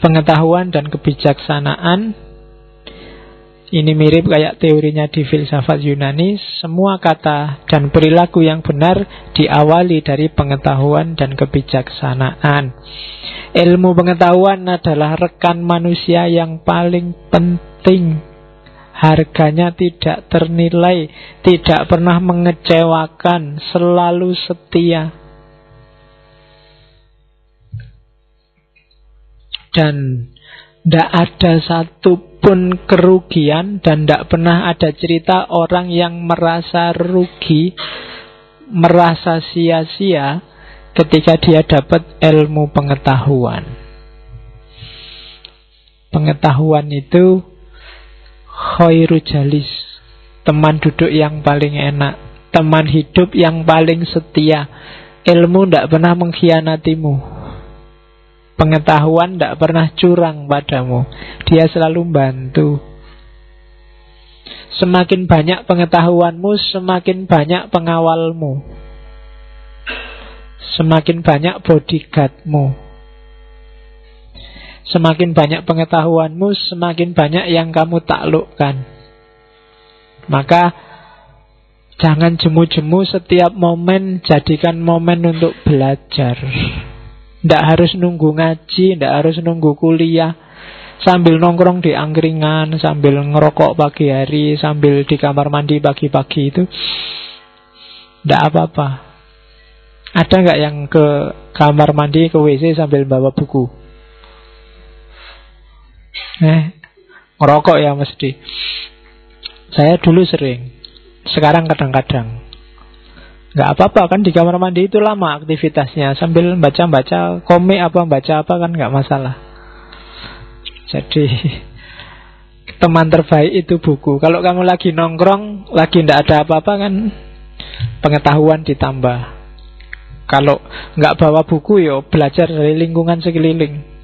pengetahuan dan kebijaksanaan ini mirip kayak teorinya di filsafat Yunani, semua kata dan perilaku yang benar diawali dari pengetahuan dan kebijaksanaan. Ilmu pengetahuan adalah rekan manusia yang paling penting. Harganya tidak ternilai, tidak pernah mengecewakan, selalu setia. Dan tidak ada satupun kerugian dan tidak pernah ada cerita orang yang merasa rugi, merasa sia-sia ketika dia dapat ilmu pengetahuan. Pengetahuan itu khairu jalis, teman duduk yang paling enak, teman hidup yang paling setia. Ilmu tidak pernah mengkhianatimu. Pengetahuan tidak pernah curang padamu. Dia selalu bantu. Semakin banyak pengetahuanmu Semakin banyak pengawalmu. Semakin banyak bodyguardmu. Semakin banyak pengetahuanmu Semakin banyak yang kamu taklukkan. Maka Jangan jemu-jemu setiap momen Jadikan momen untuk belajar tidak harus nunggu ngaji, tidak harus nunggu kuliah. Sambil nongkrong di angkringan, sambil ngerokok pagi hari, sambil di kamar mandi pagi-pagi itu. Tidak apa-apa. Ada nggak yang ke kamar mandi, ke WC sambil bawa buku? Eh, ngerokok ya mesti. Saya dulu sering. Sekarang kadang-kadang. Nggak apa-apa kan di kamar mandi itu lama aktivitasnya. Sambil baca-baca komik apa baca apa kan nggak masalah. Jadi teman terbaik itu buku. Kalau kamu lagi nongkrong Lagi nggak ada apa-apa kan Pengetahuan ditambah. Kalau nggak bawa buku yo belajar dari lingkungan sekeliling.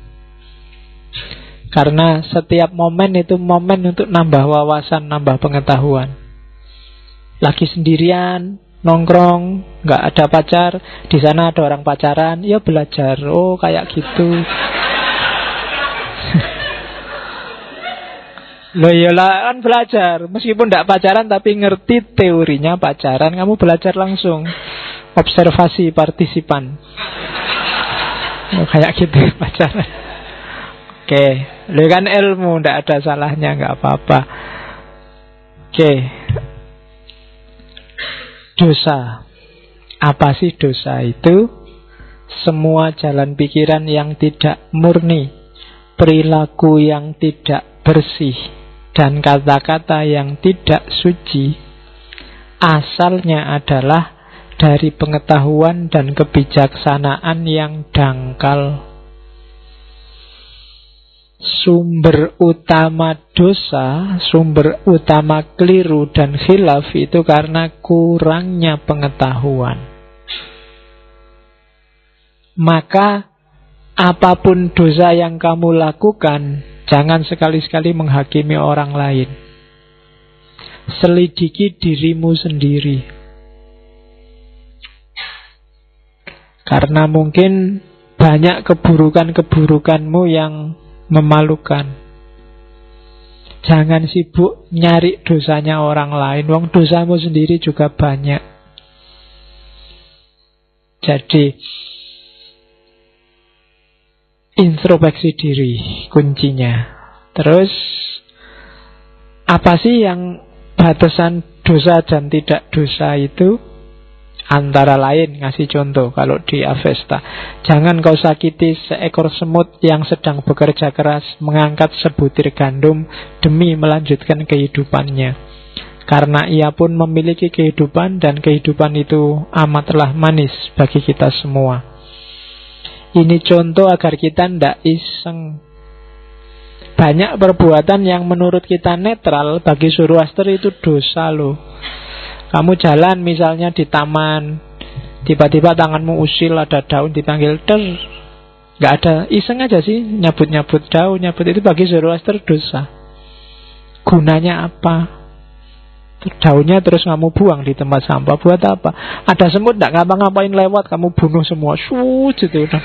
Karena setiap momen itu momen untuk nambah wawasan, nambah pengetahuan. Lagi sendirian, nongkrong, nggak ada pacar, di sana ada orang pacaran, ya belajar. Oh, kayak gitu. Loh lah kan belajar. Meskipun tidak pacaran tapi ngerti teorinya pacaran. Kamu belajar langsung. Observasi partisipan. Oh, Kayak gitu pacaran. Oke. Loh kan ilmu Tidak ada salahnya nggak apa-apa. Oke Dosa. Apa sih dosa itu? Semua jalan pikiran yang tidak murni, perilaku yang tidak bersih, dan kata-kata yang tidak suci, asalnya adalah dari pengetahuan dan kebijaksanaan yang dangkal sumber utama dosa, sumber utama keliru dan khilaf itu karena kurangnya pengetahuan. Maka apa pun dosa yang kamu lakukan, jangan sekali-sekali menghakimi orang lain. Selidiki dirimu sendiri. Karena mungkin banyak keburukan-keburukanmu yang memalukan. Jangan sibuk nyari dosanya orang lain, wong dosamu sendiri juga banyak. Jadi introspeksi diri kuncinya. Terus apa sih yang batasan dosa dan tidak dosa itu? Antara lain ngasih contoh kalau di Avesta. Jangan kau sakiti seekor semut yang sedang bekerja keras Mengangkat sebutir gandum demi melanjutkan kehidupannya. Karena ia pun memiliki kehidupan dan kehidupan itu amatlah manis bagi kita semua. Ini contoh agar kita tidak iseng. Banyak perbuatan yang menurut kita netral bagi Zoroaster itu dosa loh kamu jalan misalnya di taman, tiba-tiba tanganmu usil ada daun dipanggil ter, nggak ada iseng aja sih nyabut-nyabut daun, nyabut itu bagi Zoroaster dosa. Gunanya apa? Daunnya terus kamu buang di tempat sampah buat apa? Ada semut nggak ngapa-ngapain lewat kamu bunuh semua, shoot gitu.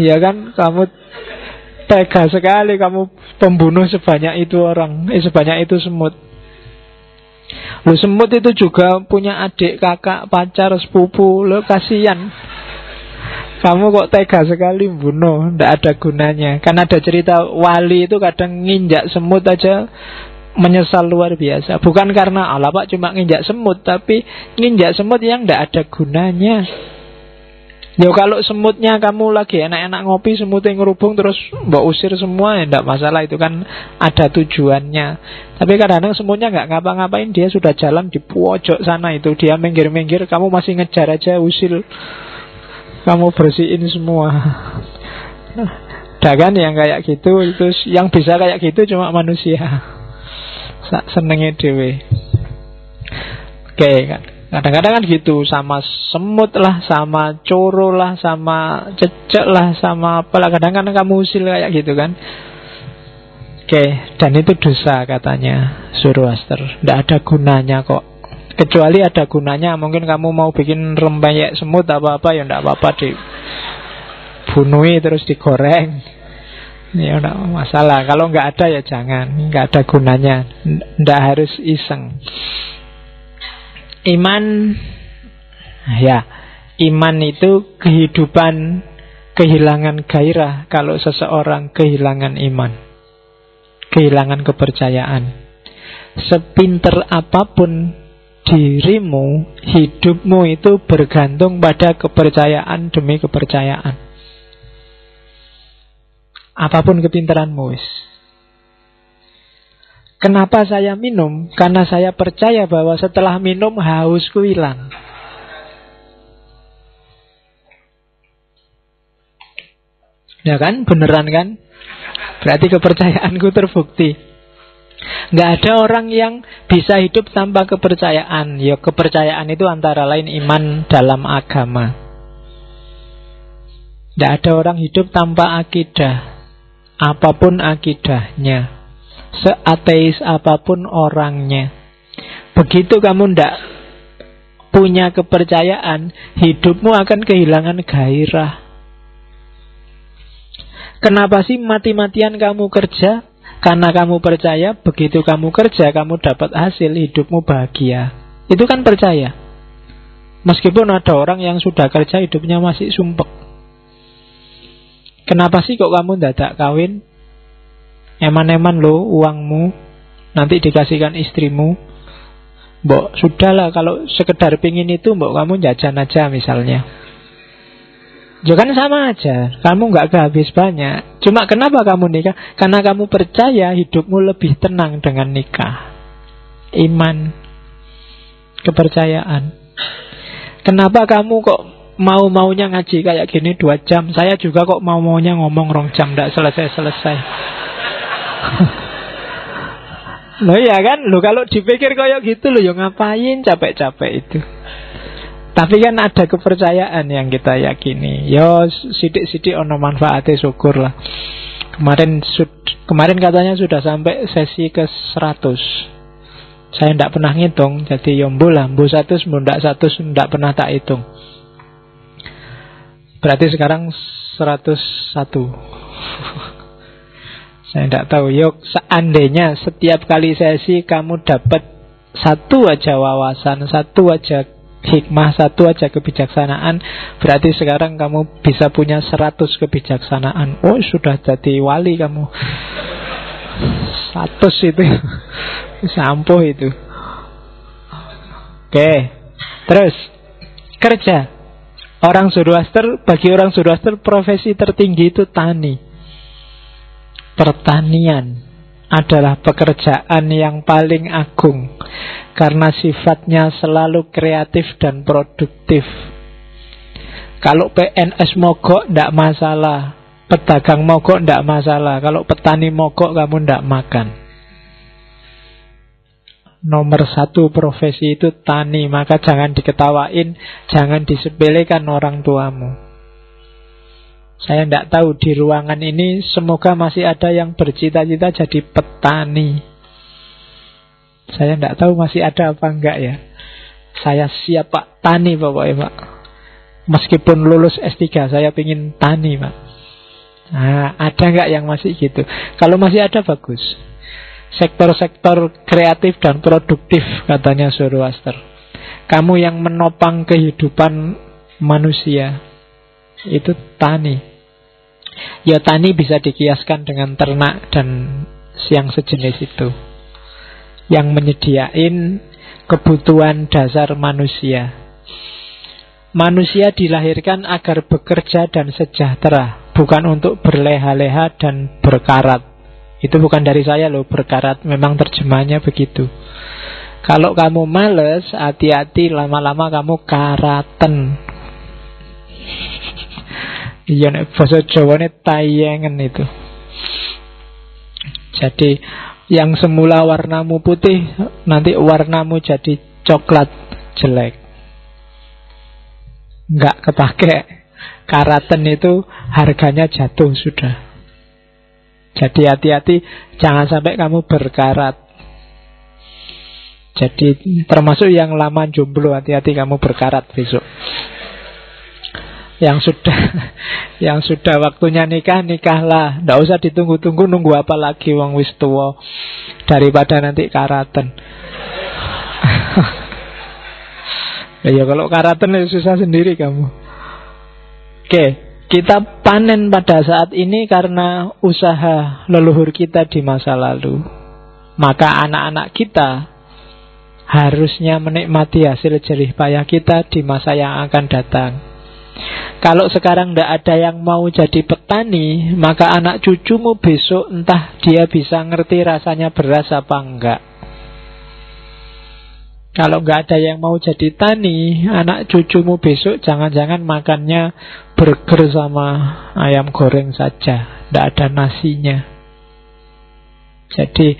Ya kan kamu tega sekali kamu pembunuh sebanyak itu orang, eh sebanyak itu semut. Lu semut itu juga punya adik, kakak, pacar, sepupu. Lo kasihan. Kamu kok tega sekali bunuh, tidak ada gunanya. Kan ada cerita wali itu kadang nginjak semut aja menyesal luar biasa. Bukan karena Allah pak cuma nginjak semut, tapi nginjak semut yang tidak ada gunanya. Ya kalau semutnya kamu lagi enak-enak ngopi semut yang ngerubung terus mbak usir semua ya enggak masalah itu kan ada tujuannya. Tapi kadang-kadang semutnya nggak ngapa-ngapain dia sudah jalan di pojok sana itu dia minggir-minggir kamu masih ngejar aja usil kamu bersihin semua. Dah kan yang kayak gitu itu yang bisa kayak gitu cuma manusia. Senengnya dewe. Oke kan. Kadang-kadang kan gitu sama semut lah, sama coro lah, sama cecek lah, sama apalah. Kadang-kadang kamu usil kayak gitu kan. Oke, dan itu dosa katanya Zoroaster. Tidak ada gunanya kok. Kecuali ada gunanya, mungkin kamu mau bikin rempeyek semut apa-apa ya tidak apa-apa di bunui terus digoreng. Ya tidak masalah. Kalau nggak ada ya jangan, nggak ada gunanya. Tidak harus iseng. Iman ya, iman itu kehidupan kehilangan gairah kalau seseorang kehilangan iman. Kehilangan kepercayaan. Sepinter apa pun dirimu, hidupmu itu bergantung pada kepercayaan demi kepercayaan. Apa pun kepintaranmu. Kenapa saya minum? Karena saya percaya bahwa setelah minum hausku hilang. Ya kan? Beneran kan? Berarti kepercayaanku terbukti. Nggak ada orang yang bisa hidup tanpa kepercayaan. Ya kepercayaan itu antara lain iman dalam agama. Nggak ada orang hidup tanpa akidah. Apa pun akidahnya seateis apa pun orangnya. Begitu kamu ndak punya kepercayaan, hidupmu akan kehilangan gairah. Kenapa sih mati-matian kamu kerja? Karena kamu percaya begitu kamu kerja kamu dapat hasil hidupmu bahagia. Itu kan percaya. Meskipun ada orang yang sudah kerja hidupnya masih sumpek. Kenapa sih kok kamu tidak kawin? Eman-eman lo uangmu. Nanti dikasihkan istrimu. Mbok, sudahlah kalau sekedar pingin itu Mbok kamu jajan aja misalnya. Ya kan sama aja Kamu nggak kehabis banyak. Cuma kenapa kamu nikah? Karena kamu percaya hidupmu lebih tenang dengan nikah. Iman. Kepercayaan. Kenapa kamu kok mau-maunya ngaji kayak gini dua jam? Saya juga kok mau-maunya ngomong rong jam Tidak selesai-selesai Loh ya kan, lo kalau dipikir kayak gitu lo yang ngapain capek-capek itu. Tapi kan ada kepercayaan yang kita yakini. Yo sidik-sidik ono manfaatnya syukur lah. Kemarin kemarin katanya sudah sampai sesi ke 100. Saya tidak pernah ngitung, jadi yombo lah, bu satu, ndak satu, ndak pernah tak hitung. Berarti sekarang 101. Saya tidak tahu. Yuk, seandainya setiap kali sesi kamu dapat satu aja wawasan, satu aja hikmah, satu aja kebijaksanaan, berarti sekarang kamu bisa punya seratus kebijaksanaan. Oh, sudah jadi wali kamu. Satu itu. Sampo itu. Oke. Terus kerja. Orang Zoroaster, bagi orang Zoroaster profesi tertinggi itu tani pertanian adalah pekerjaan yang paling agung karena sifatnya selalu kreatif dan produktif. Kalau PNS mogok tidak masalah, pedagang mogok tidak masalah. Kalau petani mogok kamu tidak makan. Nomor satu profesi itu tani, maka jangan diketawain, jangan disepelekan orang tuamu. Saya tidak tahu di ruangan ini semoga masih ada yang bercita-cita jadi petani. Saya tidak tahu masih ada apa enggak ya. Saya siap Pak Tani Bapak Pak. Meskipun lulus S3 saya ingin tani Pak. Nah, ada nggak yang masih gitu? Kalau masih ada bagus. Sektor-sektor kreatif dan produktif katanya Zoroaster. Kamu yang menopang kehidupan manusia itu tani. Ya tani bisa dikiaskan dengan ternak dan siang sejenis itu. Yang menyediain kebutuhan dasar manusia. Manusia dilahirkan agar bekerja dan sejahtera, bukan untuk berleha-leha dan berkarat. Itu bukan dari saya loh berkarat Memang terjemahnya begitu Kalau kamu males Hati-hati lama-lama kamu karaten Iya nek bahasa Jawa ini tayangan itu Jadi yang semula warnamu putih Nanti warnamu jadi coklat jelek Nggak kepake Karaten itu harganya jatuh sudah jadi hati-hati jangan sampai kamu berkarat. Jadi termasuk yang lama jomblo hati-hati kamu berkarat besok. Yang sudah yang sudah waktunya nikah nikahlah. Tidak usah ditunggu-tunggu nunggu apa lagi wong wis tua daripada nanti karatan. ya kalau karatan susah sendiri kamu. Oke, kita panen pada saat ini karena usaha leluhur kita di masa lalu. Maka anak-anak kita harusnya menikmati hasil jerih payah kita di masa yang akan datang. Kalau sekarang tidak ada yang mau jadi petani, maka anak cucumu besok entah dia bisa ngerti rasanya beras apa enggak. Kalau nggak ada yang mau jadi tani, anak cucumu besok jangan-jangan makannya burger sama ayam goreng saja, tidak ada nasinya. Jadi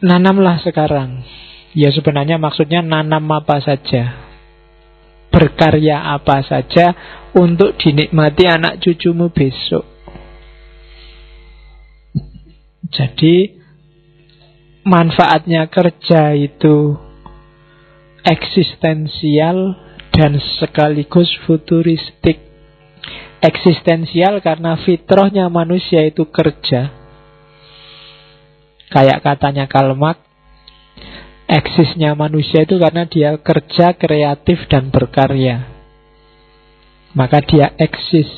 nanamlah sekarang. Ya sebenarnya maksudnya nanam apa saja, berkarya apa saja untuk dinikmati anak cucumu besok. Jadi manfaatnya kerja itu eksistensial dan sekaligus futuristik. Eksistensial karena fitrahnya manusia itu kerja. Kayak katanya Kalmak, eksisnya manusia itu karena dia kerja kreatif dan berkarya. Maka dia eksis.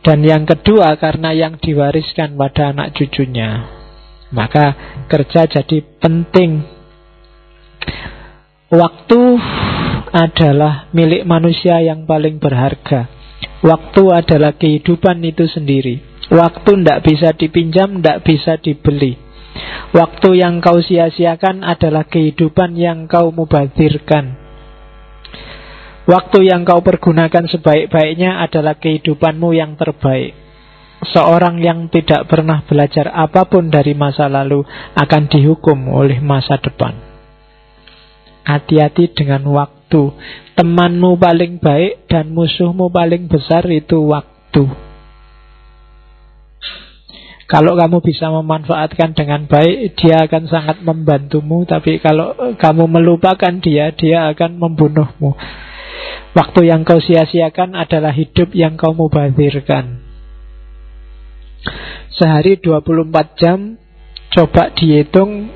Dan yang kedua karena yang diwariskan pada anak cucunya. Maka kerja jadi penting. Waktu adalah milik manusia yang paling berharga. Waktu adalah kehidupan itu sendiri. Waktu tidak bisa dipinjam, tidak bisa dibeli. Waktu yang kau sia-siakan adalah kehidupan yang kau mubadirkan. Waktu yang kau pergunakan sebaik-baiknya adalah kehidupanmu yang terbaik. Seorang yang tidak pernah belajar apa pun dari masa lalu akan dihukum oleh masa depan. Hati-hati dengan waktu. Temanmu paling baik dan musuhmu paling besar itu waktu. Kalau kamu bisa memanfaatkan dengan baik, dia akan sangat membantumu. Tapi kalau kamu melupakan dia, dia akan membunuhmu. Waktu yang kau sia-siakan adalah hidup yang kau mubazirkan. Sehari 24 jam Coba dihitung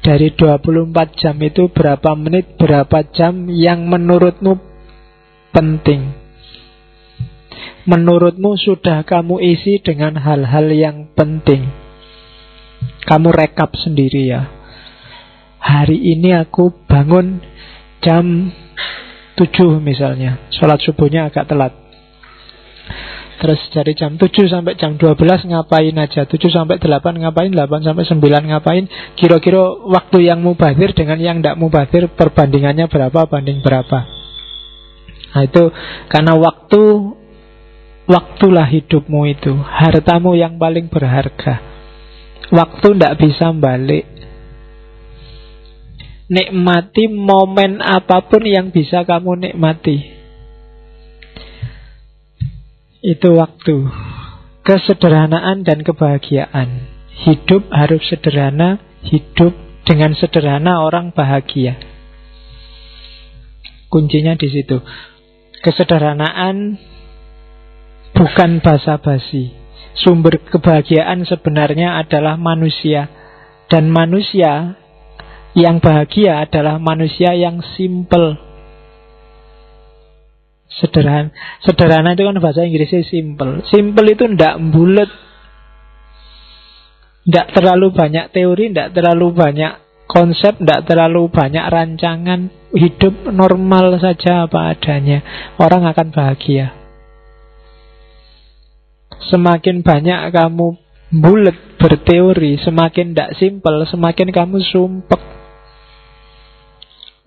Dari 24 jam itu Berapa menit, berapa jam Yang menurutmu penting Menurutmu sudah kamu isi Dengan hal-hal yang penting? Kamu rekap sendiri ya. Hari ini aku bangun Jam 7 misalnya. Sholat subuhnya agak telat. Terus dari jam 7 sampai jam 12 ngapain aja? 7 sampai 8 ngapain? 8 sampai 9 ngapain? Kira-kira waktu yang mubazir dengan yang tidak mubazir Perbandingannya berapa banding berapa? Nah itu karena waktu Waktulah hidupmu itu Hartamu yang paling berharga. Waktu tidak bisa balik. Nikmati momen apa pun yang bisa kamu nikmati. Itu waktu. Kesederhanaan dan kebahagiaan. Hidup harus sederhana Hidup dengan sederhana orang bahagia. Kuncinya di situ. Kesederhanaan bukan basa-basi. Sumber kebahagiaan sebenarnya adalah manusia. Dan manusia yang bahagia adalah manusia yang simple. Sederhana, sederhana itu kan bahasa Inggrisnya simple. Simple itu ndak bulat, ndak terlalu banyak teori, ndak terlalu banyak konsep, ndak terlalu banyak rancangan. Hidup normal saja apa adanya. Orang akan bahagia. Semakin banyak kamu bulat berteori, semakin tidak simpel, semakin kamu sumpek.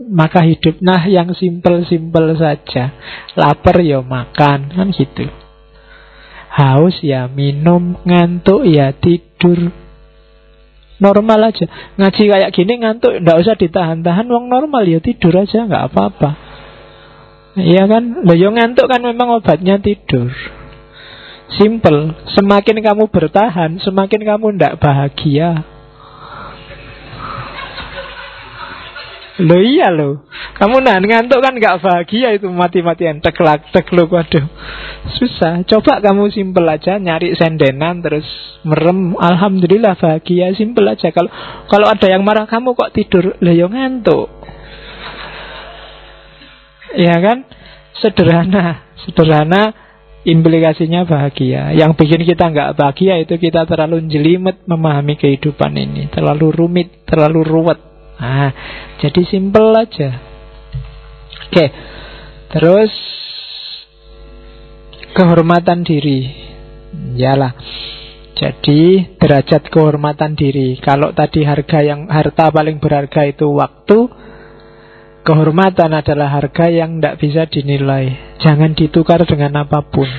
Maka hidup nah yang simpel-simpel saja. Lapar ya makan, kan gitu. Haus ya minum, ngantuk ya tidur. Normal aja. Ngaji kayak gini ngantuk, ndak usah ditahan-tahan. Wong normal ya tidur aja, nggak apa-apa. Iya kan? Loh, ya ngantuk kan memang obatnya tidur. Simple. Semakin kamu bertahan, semakin kamu tidak bahagia. Lo iya lo, kamu nahan ngantuk kan nggak bahagia itu mati-matian teklak tekluk waduh susah. Coba kamu simple aja nyari sendenan terus merem, alhamdulillah bahagia simple aja. Kalau kalau ada yang marah kamu kok tidur, lo yo ngantuk. Ya kan, sederhana, sederhana implikasinya bahagia. Yang bikin kita nggak bahagia itu kita terlalu jelimet memahami kehidupan ini, terlalu rumit, terlalu ruwet. Nah, jadi simple aja. Oke, terus kehormatan diri, yalah. Jadi derajat kehormatan diri. Kalau tadi harga yang harta paling berharga itu waktu, Kehormatan adalah harga yang tidak bisa dinilai. Jangan ditukar dengan apa pun.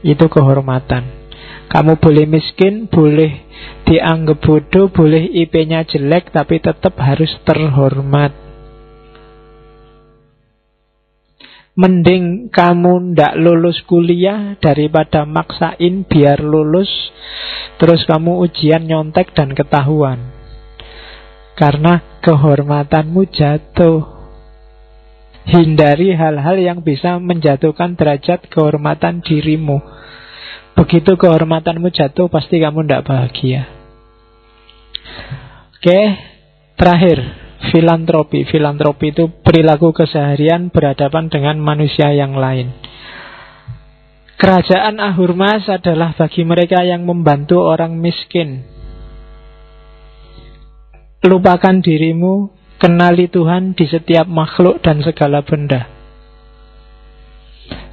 Itu kehormatan. Kamu boleh miskin, boleh dianggap bodoh, boleh IP-nya jelek, tapi tetap harus terhormat. Mending kamu ndak lulus kuliah daripada maksain biar lulus, terus kamu ujian nyontek dan ketahuan. Karena kehormatanmu jatuh. Hindari hal-hal yang bisa menjatuhkan derajat kehormatan dirimu. Begitu kehormatanmu jatuh, pasti kamu tidak bahagia. Oke, terakhir, filantropi. Filantropi itu perilaku keseharian berhadapan dengan manusia yang lain. Kerajaan Ahurmas adalah bagi mereka yang membantu orang miskin, Lupakan dirimu, kenali Tuhan di setiap makhluk dan segala benda.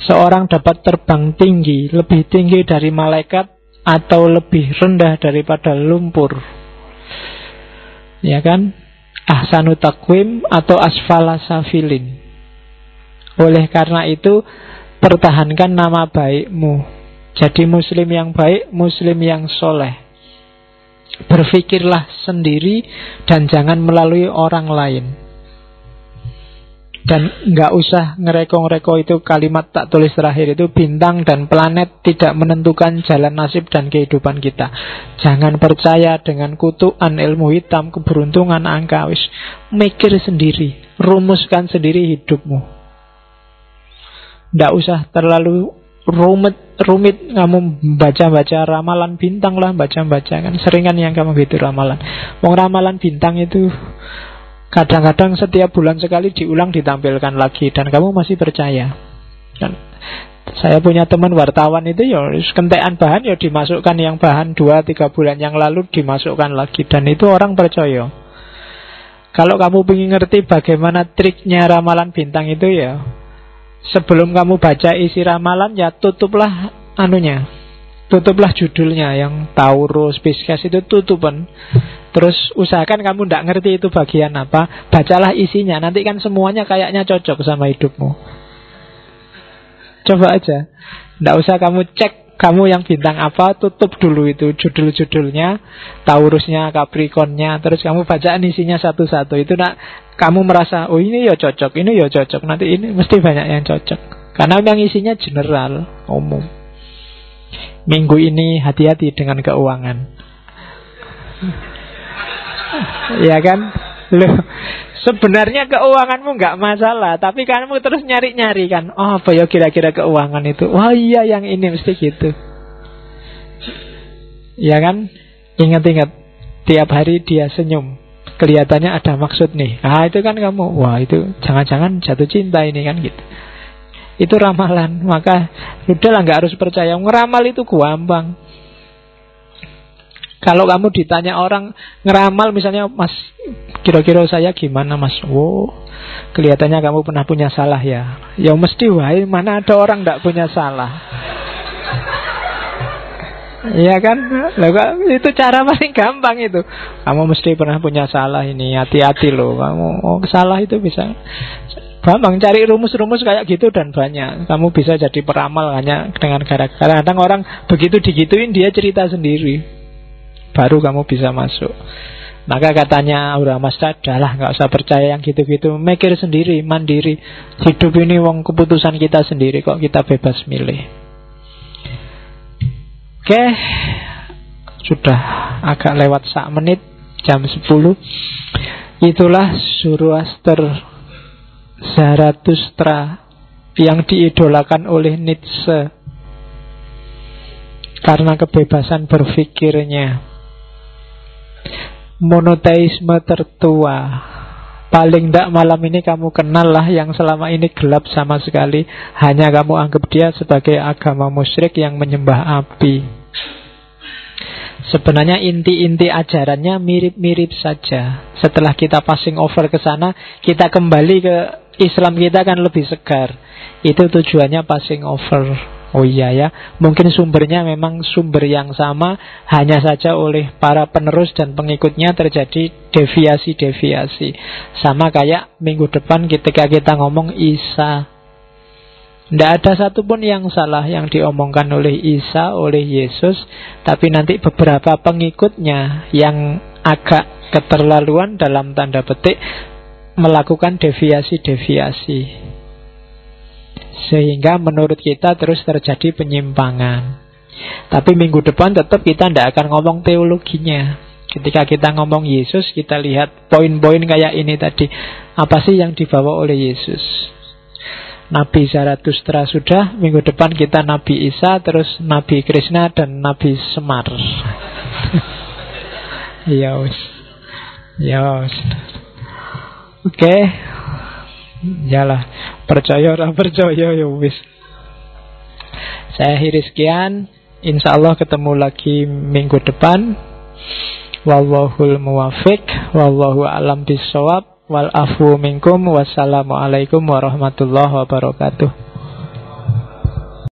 Seorang dapat terbang tinggi, lebih tinggi dari malaikat atau lebih rendah daripada lumpur. Ya kan? Ahsanu takwim atau asfala safilin. Oleh karena itu, pertahankan nama baikmu. Jadi muslim yang baik, muslim yang soleh. Berpikirlah sendiri dan jangan melalui orang lain. Dan nggak usah ngereko-ngereko itu kalimat tak tulis terakhir itu bintang dan planet tidak menentukan jalan nasib dan kehidupan kita. Jangan percaya dengan kutukan ilmu hitam, keberuntungan angka wis. Mikir sendiri, rumuskan sendiri hidupmu. Nggak usah terlalu rumit rumit kamu baca-baca ramalan bintang lah baca-baca kan. Sering kan yang kamu gitu ramalan. Mau ramalan bintang itu kadang-kadang setiap bulan sekali diulang ditampilkan lagi dan kamu masih percaya. Dan saya punya teman wartawan itu ya kentean bahan ya dimasukkan yang bahan dua tiga bulan yang lalu dimasukkan lagi dan itu orang percaya. Kalau kamu ingin ngerti bagaimana triknya ramalan bintang itu ya sebelum kamu baca isi ramalan ya tutuplah anunya. Tutuplah judulnya yang Taurus, Pisces itu tutupan. Terus usahakan kamu tidak ngerti itu bagian apa. Bacalah isinya nanti kan semuanya kayaknya cocok sama hidupmu. Coba aja. Tidak usah kamu cek kamu yang bintang apa tutup dulu itu judul-judulnya Taurusnya, Capricornnya terus kamu bacaan isinya satu-satu. Itu nak kamu merasa oh ini ya cocok, ini ya cocok, nanti ini mesti banyak yang cocok. Karena yang isinya general, umum. Minggu ini hati-hati dengan keuangan. ya kan? Loh, Sebenarnya keuanganmu nggak masalah, tapi kamu terus nyari-nyari kan. Oh, apa ya kira-kira keuangan itu? Wah iya yang ini mesti gitu. Ya kan? Ingat-ingat, tiap hari dia senyum. Kelihatannya ada maksud nih. Ah itu kan kamu, wah itu jangan-jangan jatuh cinta ini kan gitu. Itu ramalan, maka udahlah nggak harus percaya. Ngeramal itu gampang. Kalau kamu ditanya orang ngeramal misalnya Mas kira-kira saya gimana Mas Wow kelihatannya kamu pernah punya salah ya Ya mesti wah mana ada orang tidak punya salah Iya kan? Lalu, Itu cara paling gampang itu. Kamu mesti pernah punya salah ini Hati-hati loh. Kamu oh, salah itu bisa. Gampang cari rumus-rumus kayak gitu dan banyak. Kamu bisa jadi peramal hanya dengan gara-gara Kadang orang begitu digituin dia cerita sendiri. Baru kamu bisa masuk. Maka katanya Aura Mas adalah nggak usah percaya yang gitu-gitu, mikir sendiri, mandiri. Hidup ini wong keputusan kita sendiri kok kita bebas milih. Oke, sudah agak lewat sak menit jam 10 Itulah Zoroaster Zarathustra yang diidolakan oleh Nietzsche. Karena kebebasan berpikirnya monoteisme tertua. Paling tidak malam ini kamu kenal lah yang selama ini gelap sama sekali. Hanya kamu anggap dia sebagai agama musyrik yang menyembah api Sebenarnya inti-inti ajarannya mirip-mirip saja Setelah kita passing over ke sana Kita kembali ke Islam kita kan lebih segar Itu tujuannya passing over Oh iya ya, mungkin sumbernya memang sumber yang sama, hanya saja oleh para penerus dan pengikutnya terjadi deviasi-deviasi. Sama kayak minggu depan ketika kita ngomong Isa. Tidak ada satupun yang salah yang diomongkan oleh Isa, oleh Yesus, tapi nanti beberapa pengikutnya yang agak keterlaluan dalam tanda petik melakukan deviasi-deviasi. Sehingga menurut kita terus terjadi penyimpangan. Tapi minggu depan tetap kita tidak akan ngomong teologinya. Ketika kita ngomong Yesus Kita lihat poin-poin kayak ini tadi. Apa sih yang dibawa oleh Yesus Nabi Zarathustra sudah Minggu depan kita Nabi Isa Terus Nabi Krishna dan Nabi Semar Ya Ya Oke okay. Yalah Percaya orang percaya ya wis. Saya akhiri sekian. Insya Allah ketemu lagi minggu depan. Wallahul muwafiq. Wallahu alam bisawab. Wal afu minkum. Wassalamualaikum warahmatullahi wabarakatuh.